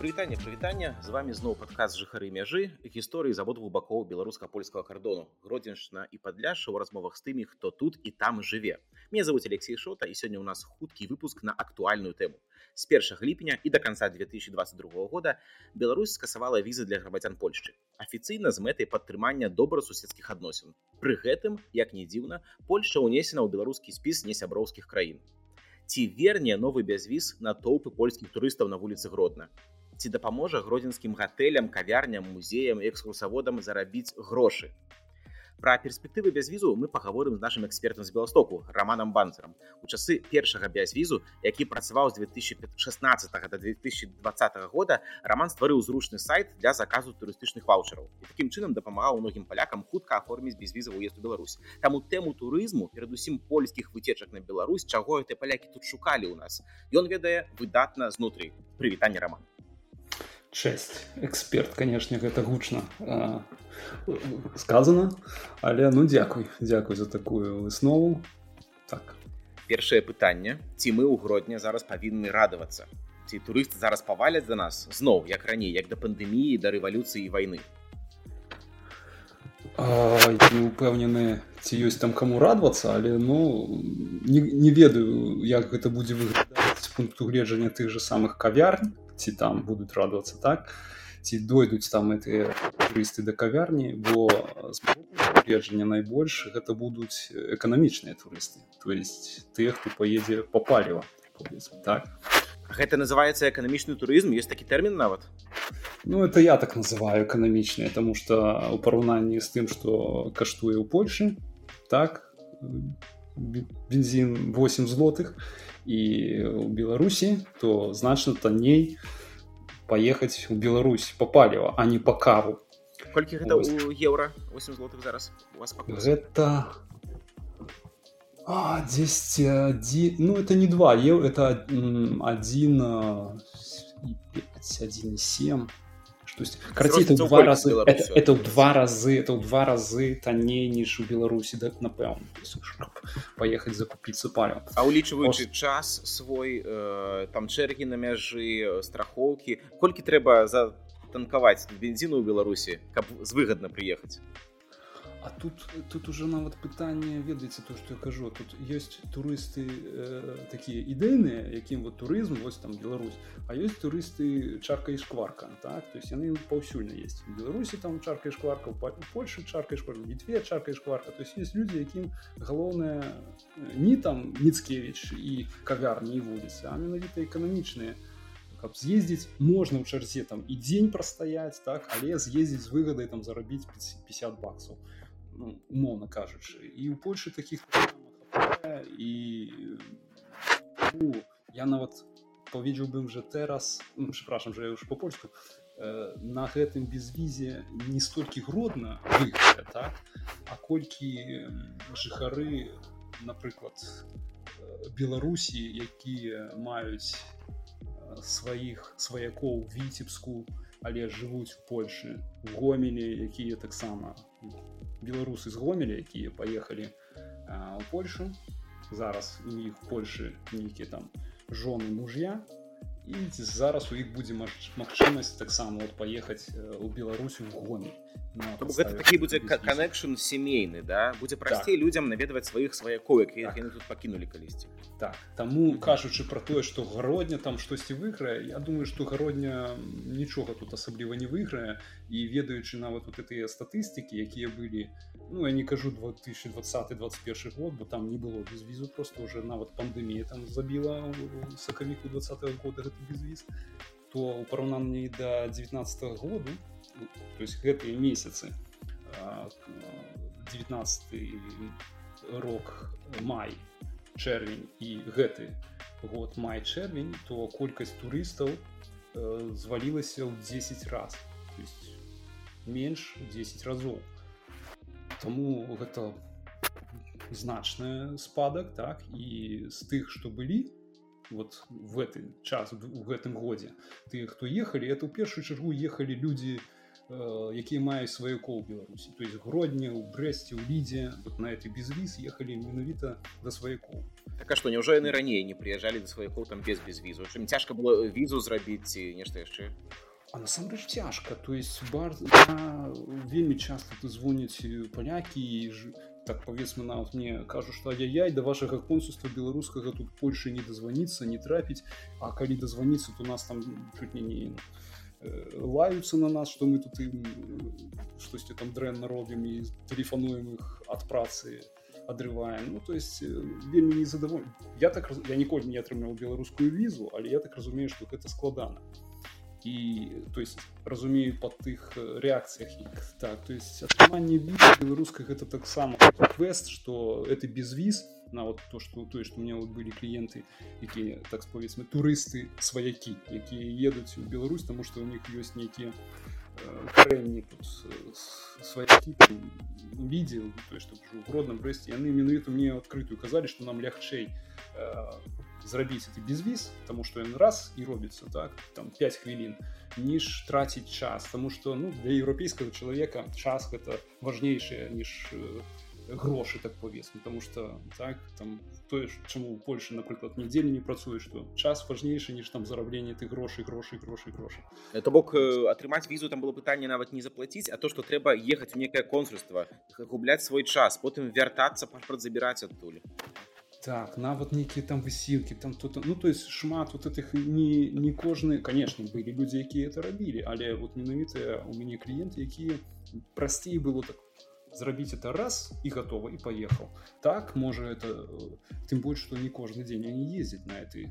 прывітанне прывітання з вами зноў падказ жыхары мяжы гісторыі з абодвух бакоў беларуска-польскага кардону гродзеншна і падляша ў размовах з тымі хто тут і там жыве мне зовут алексей шота і сёння ў нас хуткі выпуск на актуальную тэму з 1 ліпеня і до конца 2022 года Беларусь скасавала візы для грамадзян Польшчы афіцыйна з мэтай падтрымання добрасуседскіх адносін пры гэтым як не дзіўна Польша ўнесена ў беларускі спіс несяброўскіх краін верне новы бязвіз на тоўпы польскіх турыстаў на вуліцы гродна ці дапаможа гродзенскім гатэлям кавярням музеям экскурсаводам зарабіць грошы Пра перспектывы бязвізу мы пагаворым з нашим экспертам з беластоку романам банцерам у часы першага бязвізу які працаваў з 2016 до 2020 года роман стварыў зручны сайт для заказу турыстычных ваучараў. І таким чынам дапамагаў многім палякам хутка аформіць безвізавы уезд у Беларусь. Таму тэму турызму перадусім польскіх выцечак на Беларусь чаго гэты палякі тут шукалі ў нас ён ведае выдатна знутры. Прывітанне роман честь эксперт конечно гэта гучна сказано. Але ну дзякуй дзякуй за такую выснову так. Першае пытанне. Ці мы ў гродня зараз павінны радавацца? Ці турысты зараз паваляць за нас зноў як раней як да пандэміі да рэвалюцыі войны упэўнены ці ёсць там каму радавацца але ну не, не ведаю як гэта будзе выглядаць пункту гледжання тых же самых кавярн ці там будуць радавацца так. Ці дойдуць там эти турысты да кавярні бо згледжання найбольш гэта будуць эканамічныя турысты то есть тых хто поедзе по паліва так. Гэта называется эканамічны турызм есть такі тэрмін нават ну это я так называю эканамічныя тому что у параўнанні з тым что каштуе ў польльше так бензин 8 злотых. і у беларусі то значна танней поехаць у Беларусь по паліва а не по каву колькі гэта у еўра 8 злотых зараз гэта 10 1 ну это не два ев это один 1,7 то есть карцей это два разы это, это в два разы это в два разы танней ніж у беларусі да напэўна поехать закупіцца палю а улічваючы Ос... час свой э, там чэргі на мяжы страхоўкі колькі трэба за танкаваць бензіну ў беларусі каб з выгадна прыехаць А тут тут уже нават пытанне ведаеце то что я кажу. Тут есть турысты э, такія ідэйныя якім вот турызм вось там Беларусь а есть турысты чарка і шкварка так? То есть яны паўсюльна есть беларусі там чарка і шкварка Польша чарка шквар літве чарка і шкварка. То есть есть люди якім галоўнае не там ніцкевич і кавярні вуліцы а менавіта эканамічныя. Каб з'ездзіць можна ў чарзе там і дзень прастаяць так? Але з'ездзіць з выгадай там зарабіць 50 баксаў. то ну, умоўно кажучы і ў Польшы таких і ну, я нават паведзіў бым жа тэрас ну, прашам жа ўж по-польску э, на гэтым безвізе не столькі гродна выглядя, так а колькі жыхары напрыклад беларусі якія маюць сваіх сваякоў віцебску але жывуць у Польшы гомелі якія таксама беларусы з гомеля якія паехалі у Польшу. Зараз у іх Польшы нейкія там жоны мужья. І зараз у іх будзе магчымасць таксама вот паехаць у Беларусі в гомель гэта такі будзе канекшн семейны да будзе прасцей так. людзям наведваць сваіх сваякоў якіх так. яны тут пакінулі калісьці так таму кажучы про тое что гародня там штосьці выйграе Я думаю что гародня нічога тут асабліва не выйграе і ведаючы нават вот гэтыя статыстыкі якія былі ну я не кажу 2020 21 год бо там не было без візу просто уже нават пандемія там забіла сакавіку 20 -го года гэта безвіз то у параўнанні до 19 -го году то есть гэтыя месяцы. 19 рок май чэрвень і гэты год май чэрвень то колькасць турыстаў звалілася ў 10 раз. То есть менш 10 разоў. Таму гэта значны спадак так і з тых што былі вот в гэты час у гэтым годзе ты хто ехалі это ў першую чаргу ехалі людзі якія маюць сваякоў беларусі. То есть гродня у брэсце у лідзе вот на этой безвіз ехалі менавіта да сваякоў так а што няўжо яны раней не прыязджалі да сваякоў там без безвізу? Чым цяжка было візу зрабіць ці нешта яшчэ? А насамрэч цяжка. То есть бар вельмі часто ты звоняць палякі і ж так павесна нават мне кажу што я-яй да вашага консульства беларускага тут Польшы не дазваніцца не трапіць А калі дазваніцца то нас там чуть не не э, лаюцца на нас што мы тут ім штосьці там дрэнна робім і тэлефануем іх ад працы адрываем ну то есть э, вельмі не задаволь я так я ніколі не атрымаў беларускую візу але я так разумею што гэта складана і то есть разумею по тых э, реакцыях так то есть атрыманне беларускай гэта таксама квест что это без віз на вот то что тое что у меня вот былі кліенты якія так сповецьмы турысты сваякі якія едуць у Беларусь тому что у них ёсць нейкія карэнні тут сваякі відзе то что в родным брэсце яны менавіта мне адкрытую казалі что нам лягчэй зрабіць это без віз тому что ён раз і робіцца так там 5 хвілін ніж траціць час тому что ну для еўрапейскага чалавека час гэта важнейшае ніж э, грошы так повесну потому что так там тое чаму у Польшы напрыклад нядзелі не працуе что час важнейшы ніж там зарабленне ты грошай грошай грошай грошай это бок атрымаць візу там было пытанне нават не заплаціць а то что трэба ехаць у некае консульства губляць свой час потым вяртацца пашпарт забіраць адтуль так нават нейкія там высілкі там тут ну то есть шмат вот этих не не кожны конечно былі людзі якія это рабілі але вот менавіта у мяне кліенты якія прасцей было так зрабіць это раз і готова і поехал. Так можа это тым больш что не кожны дзень они ездзяць на этой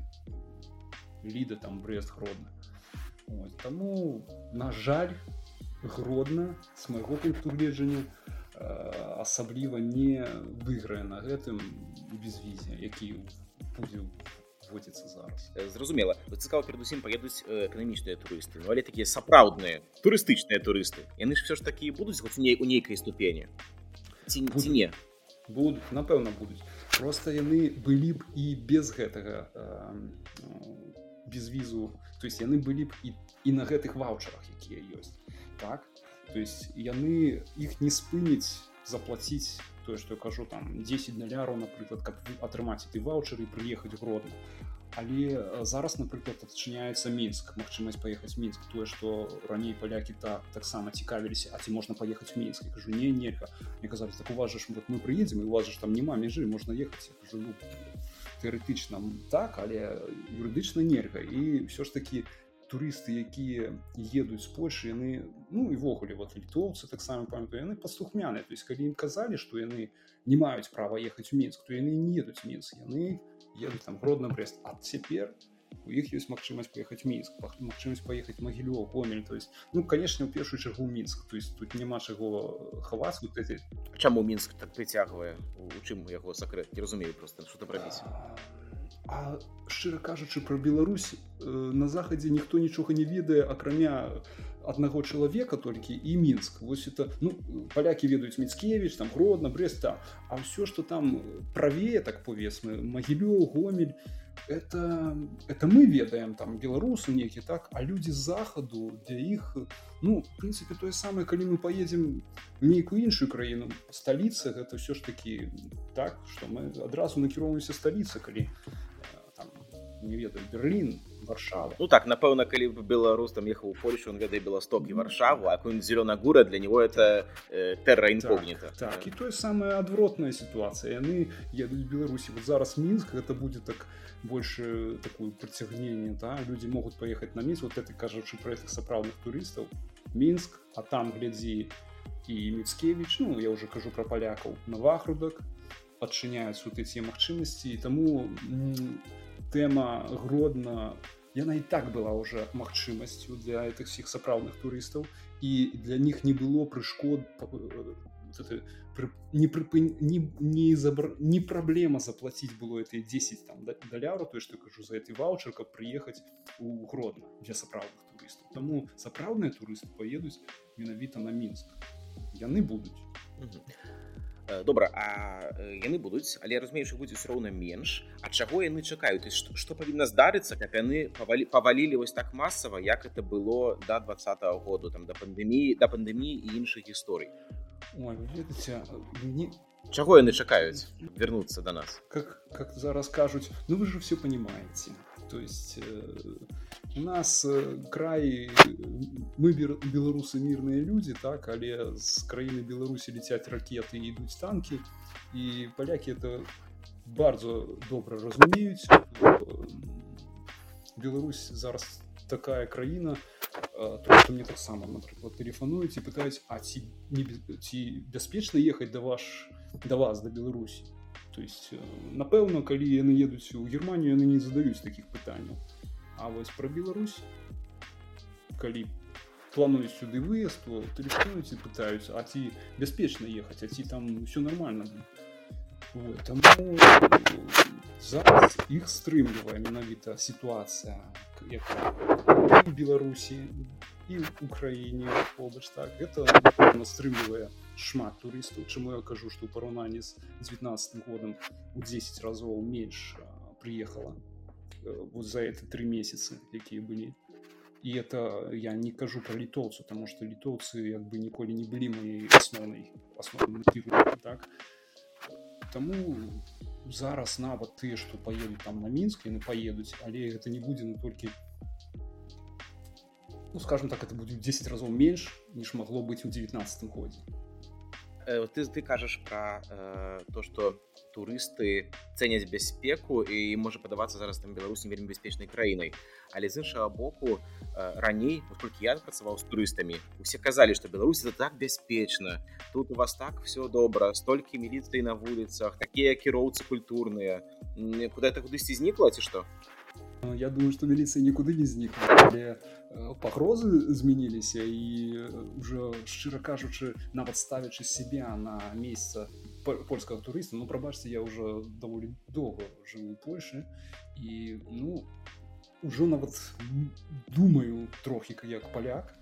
ліда там брест гродна таму на жаль гродна с майго пункту гледжання асабліва не выйграе на гэтым безвізе які будзе вводзіцца зараз. Зразумела. Цікава перадусім паедуць эканамічныя турысты ну, але такія сапраўдныя турыстычныя турысты. Яны ж все ж такі будуць хоць ней у нейкай ступені? Ці, ці не? Будуць напэўна будуць. Просто яны былі б і без гэтага э, без візу. То есть яны былі б і, і на гэтых ваучарах якія ёсць. Так то есть яны іх не спыніць заплаціць тое што я кажу там 10 даляраў напрыклад каб атрымаць ты ваучары прыехаць гродна але зараз напрыклад адчыняецца мінск магчымасць паехаць мінск. Тое што раней палякі так таксама цікавіліся а ці можна паехаць мінск. Кажу не нельга мне казалі так уважаш вот мы прыедзем і уважаш там няма межы можна ехаць жыву тэарэтычна так але юрыдычна нельга і ўсё ж таки у турысты якія едуць з Польшы яны ну івогуле вот літоўцы таксама памятаю яны паслухмяныя то есть калі ім казалі што яны не маюць права ехаць у мінск то яны не едуць мінск. Яны едуць там гродна брест. А цяпер у іх ёсць магчымасць паехаць мінск магчымасць паехаць магілё гомель. То есть ну конечно у першую чаргу мінск. То есть тут няма чаго хаваць вот эти чаму мінск так прыцягвае? У чым яго сакрэт? Не разумею просто что-то прабіць а шчыра кажучы пра Беларусь э, на захадзе ніхто нічога не ведае акрамя аднаго чалавека толькі і мінск. Вось это ну палякі ведаюць міцкевич там гродна бреста а ўсё что там правее так повесны магілё гомель это это мы ведаем там беларусы некі так? А людзі з захаду для іх ну прынцыпе тое самае калі мы поедем нейкую іншую краіну сталіца гэта все ж таки так что мы адразу накіроўваемся сталіца калі не ведаю Берлін варшава. Ну так напэўна калі бы беларус там ехаў у Польшу он ведае беласток і варшаву а какой зелёна гура для него это э, тэрра інкогніта так, так і тое самая адвротная сітуацыя яны едуць беларусі вот зараз мінск это будзе так больше такую прыцягненне да? Людзі могуць паехаць на міс вот это кажучы про этих сапраўдных турыстаў мінск а там глядзі і міцкевич ну я уже кажу про палякаў на вахрудак адчыняюць вот эти магчымасці таму тэма гродна яна і так была уже магчымасцю для этих всіх сапраўдных турыстаў. І для них не было прышкод э, не прыпы не не забр не праблема заплатіць было это 10 там даляру то что кажу за этой ваучер каб прыехаць у гродна для сапраўдных турыстаў тому сапраўдныя турысты поедуць менавіта на мінск яны будуць добра а яны будуць але разумею что будзе все роўна менш. А чаго яны чакаюць? Что павінна здарыцца каб яны павалі павалілі вось так масава як это было до да два -го году там да пандеміі да пандеміі і іншых гісторый? Не чаго яны чакаюць вернуться до нас? Как как зараз кажуць ну вы же все понимаете то есть э, у нас э, край мы беларусы мирные люди так але з краіны беларусі летяць ракеты ідуць танки. І паляки это bardzo добра разумеюць. Беларусь зараз такая краіна то мне таксама напрыклад тэлефануюць і пытаюць а ці не ці бяспечна ехаць да ваш да вас да беларусі? То есть напэўна калі яны едуць у германію яны не задаюць таких пытанняў А вось пра Беларусь калі плануюць сюды выезд то тэлефонуюць і пытаюцца а ці бяспечна ехаць а ці там все нормально. Вот, зараз іх стрымлівае менавіта сітуацыя беларусі і украіне побач так. Гэта настрымлівае шмат турыстаў чаму я кажу што ў параўнанні з 19 годам у 10 разоў менш прыехала Э, вот за это три месяца, якія былі і это я не кажу про літоўцу тому что літоўцы як бы ніколі не былі моей асноўнай асноўным так. Тому зараз нават тыя что поедуць там на мінск яны поедуць але это не будзе на толькі ну скажем так это будет 10 разоў менш ніж могло быть у 19 годзе Э, ты ты кажаш пра э, то что турысты цэняць бяспеку і можа падавацца зараз там беларусі вельмі бяспечнай краінай але з іншага боку э, раней колькі я працаваў з турыстамі усе казалі что Беларусь это так бяспечна тут у вас так все добра столькі міліцыі на вуліцах такія кіроўцы культурныя куда это кудысьці знікла ці што Я думаю, что милиция никуда не знікла, але пагрозы змяніліся і уже шчыра кажучы нават ставячы себе на месца польскага турыста ну прабачце я уже даволі доўга жыву Польшы і ну ужо нават думаю трохі як паляк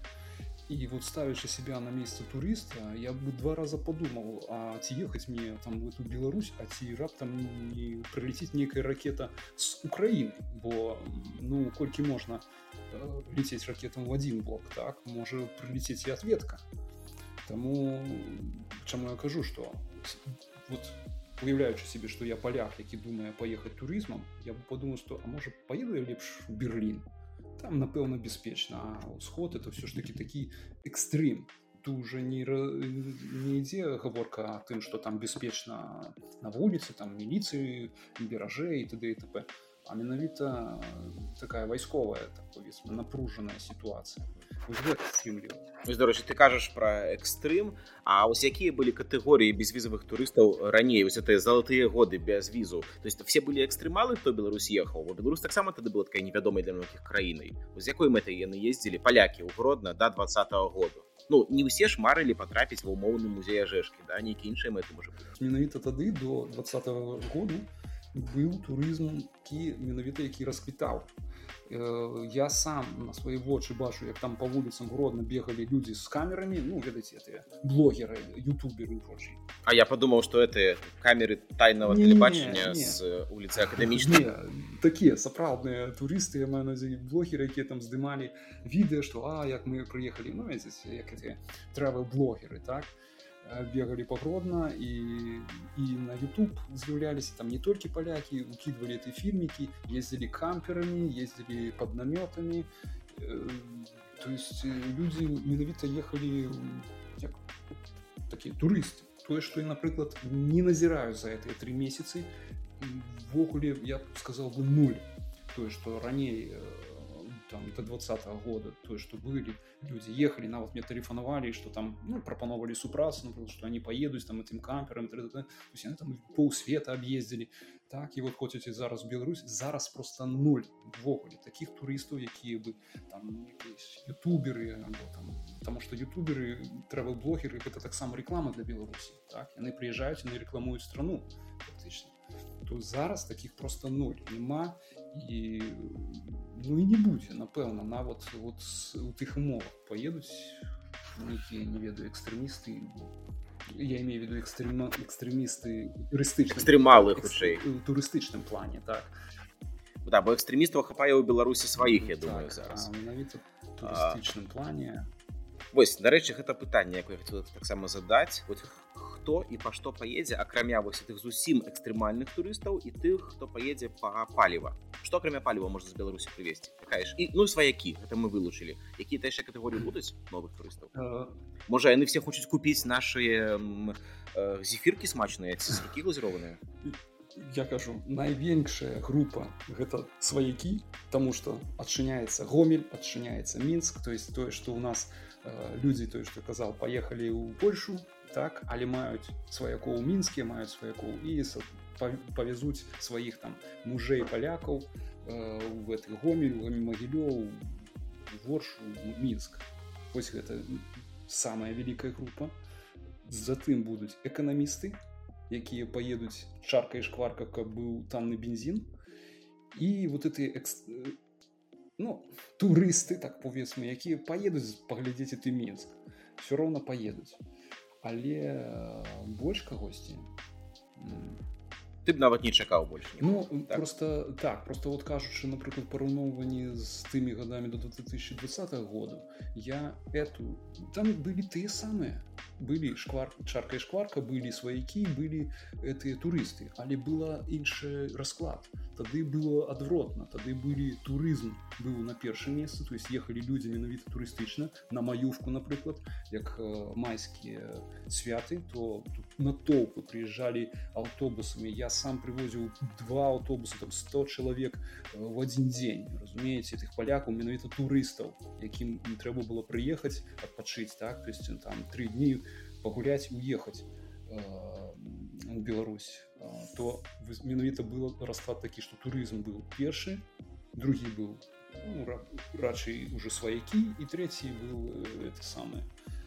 і вот ставячы себя на месца турыста я бы два раза подумал а ці ехаць мне там в эту Беларусь а ці раптам не прилететь некая ракета с Украины бо ну колькі можна э, лететь ракетам в один блок так можа прилететь и ответка тому чаму я кажу что вот уяўляючы себе что я поляк які думаю поехать турызмам я бы подумал что а можа поеду я лепш в Берлин там напэўна бяспечна ўсход это все ж таки такі экстрым. Тут уже не не ідзе гаворка тым что там бяспечна на вуліцы там міліцыі беражэй тды т.п а менавіта такая вайсковая так, напружаная сітуацыя дарэчы ты кажаш пра экстрым А вось якія былі катэгорыі безвізавых турыстаў раней? Вось это залатыя годы без візу. То есть все былі экстрэмалы хто Беларусь ехаў? Бо Беларусь таксама тады была такая невядомая для многіх краінай з якой мэтай яны ездзілі? Палякі ў гродна до да два году. Ну не ўсе ж марылі патрапіць ва ўмоўны музей жэшкі да? Нейкі іншыя мэты можа менавіта тады до два -го году быў турызм які менавіта які расквітаў Э, я сам на свои вочы бачу як там по вуліцам гродно бегали люди с камерами ну ведаце это блогеры ютуберы прочие. А я подумал что это камеры тайного телебачення с улицы академічнай такие сапраўдныя турысты маю надзе блогеры якія там здымалі відэа что а як мы прыехали ну як travel блогеры так? то бегали пагродна і і на YouTube з'яўляліся там не толькі палякі укидывали этой фільмікі ездзілі камперамі ездзілі под намётамі э, то есть э, люди менавіта ехалі як, такія турысты тое што я напрыклад не назіраю за этой три месяцы ввогуле я сказал бы нуль тое што раней у э, там до двадцатого года то что были люди ехали на вот мне телефоновали что там ну, пропановали супрацу ну, что они поедут там этим кампером они там полсвета объездили. Так и вот хотите зараз Беларусь зараз просто ноль ввогуле таких туристов якія бы там ютуберы там, потому что ютуберы travel блогеры это так само реклама для Беларуси так яны приезжают на рекламуют страну фактично то зараз таких просто ноль нема. І ну і не будзе напэўна нават вот у тых умовах поедуць нейкія не ведаю экстрэмісты я имею виду экстрема, экстремисты турыстычным экстрэмалы хутчэй у турыстычным плане так. Да бо экстрэмістаў хапае ў беларусі сваіх я Так, думаю зараз. а. менавіта турыстычным плане вось дарэчы гэта пытанне якое хотел таксама задаць. Вот хто і па што паедзе акрамя вось тых зусім экстрэмальных турыстаў і тых хто паедзе па паліва. Што акрамя паліва можна з беларусі прывесці такая ж і ну сваякі гэта мы вылучылі. Якія яшчэ катэгорыі будуць новых турыстаў? Э, можа яны все хочуць купіць наши зефіркі смачныя ці сыркі глазірованы я кажу найвеншая група гэта сваякі тому что адчыняецца гомель адчыняецца мінск то есть тое что у нас э, людзі тое что казал поехали ў польшу так але маюць сваякоў у мінске маюць сваякоў і павязуць сваіх там мужэй палякаў э, в этой гомель магілёў воршу мінск вось гэта самая вялікая група затым будуць эканамісты якія поедуць чарка і шкварка каб быў танны бензин і вот эти экс... ну турысты так повесмы якія поедуць паглядзець ты мінск. Все роўна поедуць. Але э, больш кагосьці ты б нават не чакаў больш Ну так? просто так просто вот кажучы напрыклад параўноўванні з тымі гадамі до 2020 года я эту там былі тыя самыя былі шквар чарка і шкварка былі сваякі былі этыя турысты але была іншы расклад. Тады было адвротна. Тады былі турызм быў на першым месцы. То есть ехалі людзі менавіта турыстычна. На маёвку напрыклад як э, майскія святы то тут натоўпы прыязджалі аўтобусамі. Я сам привозіў два аўтобусы там 100 чалавек э, в один дзень разумееце тых палякаў менавіта турыстаў якім не трэба было прыехаць адпачыць так то есть там три дні пагуляць уехаць у Беларусь. А, то менавіта было расклад такі што турызм быў першы другі быў ну, ра- радчэй уже сваякі і трэці быў э, это самае а,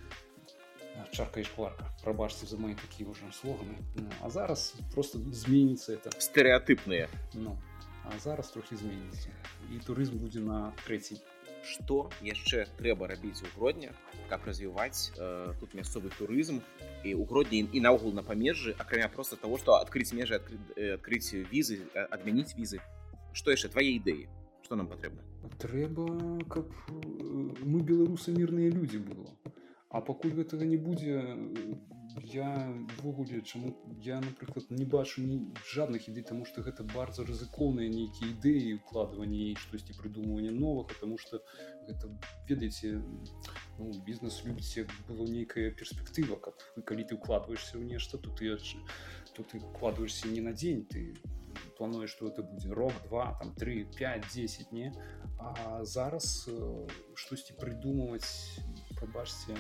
чарка і шкварка. Прабачце за мои такія уже слоганы. Ну, а зараз просто зменіцца это. Стэеатыпныя ну а зараз трохі зменіцца і турызм будзе на трэцій што яшчэ трэба рабіць у гродня? Каб развіваць э, тут мясцовы турызм і у гродні і наогул на памежжы акрамя просто того что адкрыць межы адкрыць візы э, адмяніць візы што яшчэ твае ідэі что нам патрэбна трэба каб э, мы беларусы мірныя людзі было а пакуль гэтага не будзе я ввогуле чаму я напрыклад не бачу ні жадных ідэй тому что гэта bardzo рызыкоўныя нейкія ідэі укладванні штосьці прыдумвання новага потому что гэта ведаеце ну, бізнес любіце было нейкая перспектыва каб калі ты укладваешься ў нешта то ты то ты укладваешься не на дзень ты плануеш что это будзе рок 2 там 3 5 10 не? А зараз э, штосьці прыдумваць прабачце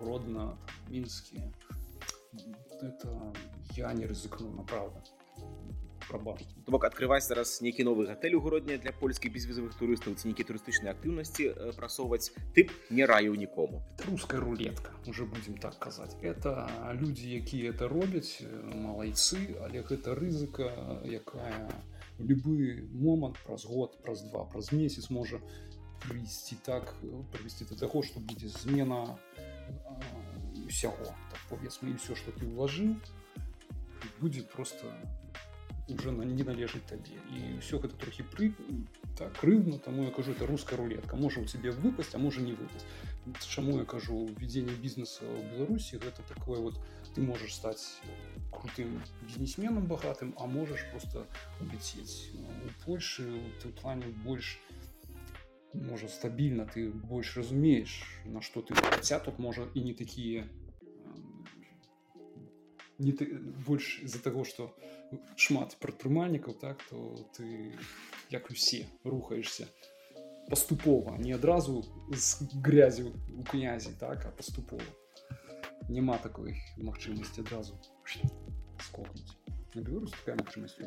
гродна мінскі это я не рызыкну направда прабачце То бок адкрываць зараз нейкі новы гатэль у гродня для польскіх безвізавых турыстаў. Ці нейкі турыстычнай актыўнасці э, прасоўваць ты не раю нікому. Это русская рулетка уже будем так казаць. Это людзі якія это робяць э, малайцы але гэта рызыка якая любы момант праз год праз два праз месяц можа прыйсці так э, прывесці до таго што будзе змена э, усяго так повесме і все что ты ўлажыў будзе просто уже на не належыць табе і все гэта трохі пры так крыўна таму я кажу это русская рулетка. Можа у тебе выпасть а можа не выпасть. Чаму я кажу введение бизнеса в беларусі гэта такое вот ты можешь стать крутым бизнесменом богатым а можешь просто улететь у польши ты в плане больш можа стабільна ты больш разумееш на что ты хаця тут можа і не такія не ты больш из-за того что шмат прадпрымальнікаў так то ты як усе рухаешься паступова не адразу з грязю у князі так а паступова няма такой магчымасці адразу скокнуць на беларус такая магчымасць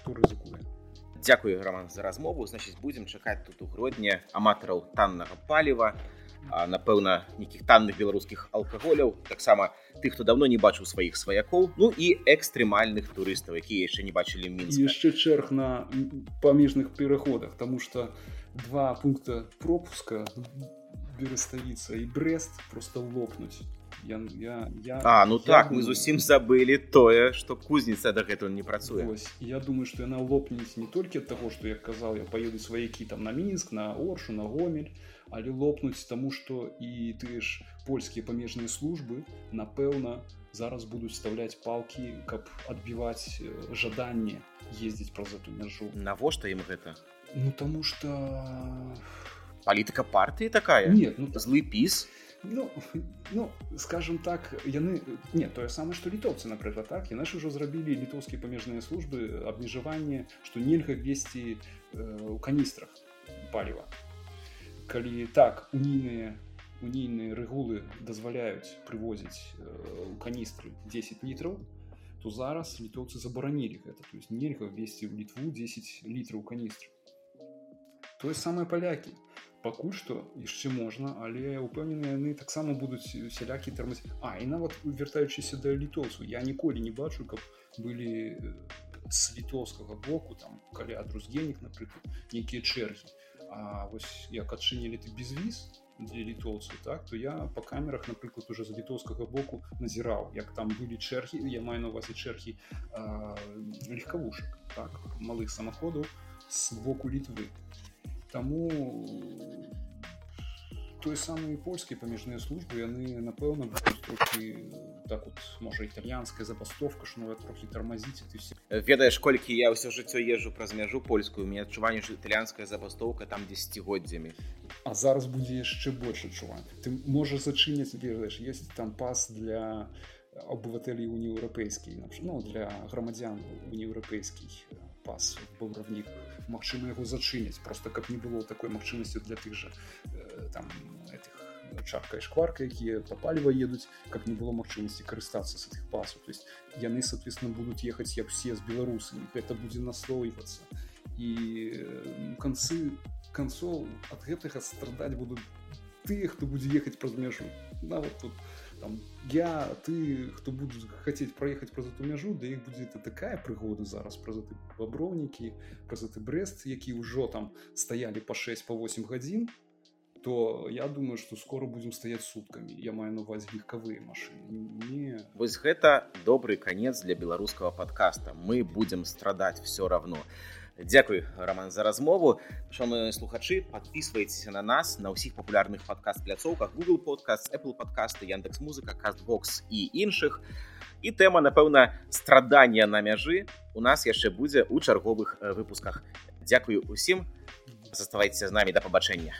хто рызыкуе Дякую роман за размову значыць будзем чакаць тут у гродня аматараў таннага паліва напэўна нейкіх танных беларускіх алкаголяў таксама тых хто давно не бачыў сваіх сваякоў ну і экстрэмальных турыстаў якія яшчэ не бачылі мінска. Яшчэ чэрг на памежных пераходах тому что два пункта пропуска береставіца і брест просто лопнуць я, я, я, а ну я так думаю, мы зусім забылі тое что кузніца дагэтуль не працуе Вось, я думаю что яна лопнець не толькі ад таго что я казал я поеду сваякі там на мінск на оршу на гомель але лопнуць таму что і ты ж польскія памежныя службы напэўна зараз будуць вставляць палки каб адбіваць жаданне ездзіць праз эту мяжу навошта ім гэта ну тому что палітыка партыі такая? Нет ну злы піс ну, ну скажем так яны не тое самае што літоўцы напрыклад так? І нашы ўжо зрабілі літоўскія памежныя службы абмежаванне што нельга весці у э, каністрах паліва. Калі так унійныя унійныя рэгулы дазваляюць прывозіць у э, каністры 10 літраў то зараз літоўцы забаранілі гэта. То есть нельга весці ў літву 10 літраў каністры. Тое самае палякі пакуль што яшчэ можна але упэўнены яны таксама будуць сялякі тэрмаць. А і нават вяртаючыся да літоўцу я ніколі не бачу каб былі з літоўскага боку там каля друзгенік напрыклад нейкія чэргі. А вось як адчынілі ты безвіз для літоўцаў так то я по камерах напрыклад уже з літоўскага боку назіраў як там былі чэргі я маю на увазе чэргі легкавушак так малых самаходаў з боку літвы Таму тое самыя польскія памежныя службы яны напэўна трохі так вот можа італьянская забастовка ж новая трохі тармазіць ты все ведаеш колькі я ўсё жыццё езжу праз мяжу польскую мне адчуванне ж італьянская забастовка там десятгоддзямі А зараз будзе яшчэ больш адчуваць ты можа зачыняць ведаеш есть там пас для абывателей уні еўрапейскій ну для грамадзян уніеўрапейскіх пас баўравнік Мачыма яго зачыняць просто каб не было такой магчымасці для тых жа э, там этих чарка і шкварка якія папаліва едуць каб не было магчымасці карыстацца з этих пасу то есть яны соответственно будуць ехаць як все з беларусамі. Это будзе наслойвацца. І канцы канцоў ад гэтага страдаць будуць тыя хто будзе ехаць праз мяжу. Нават тут там я ты хто будуць хацець праехаць праз эту мяжу да іх будзе это такая прыгода зараз праз ты баброўнікі праз ты брест які ўжо там стаялі па 6 по 8 гадзін то я думаю что скоро будзем стаять суткамі я маю на увазе легкавыя машины не вось гэта добрый конец для беларускага подкаста мы будем страдаць все равно. Дякуй роман за размову. Шаны слухачы подписывайтеся на нас на ўсіх папулярных подкаст пляцоўках google подкаст apple подкасты яндекс музыка castbox і іншых. І тэма напэўна страдання на мяжы у нас яшчэ будзе у чарговых выпусках. Дякую усім. Заставайцеся з намі. Да пабачэння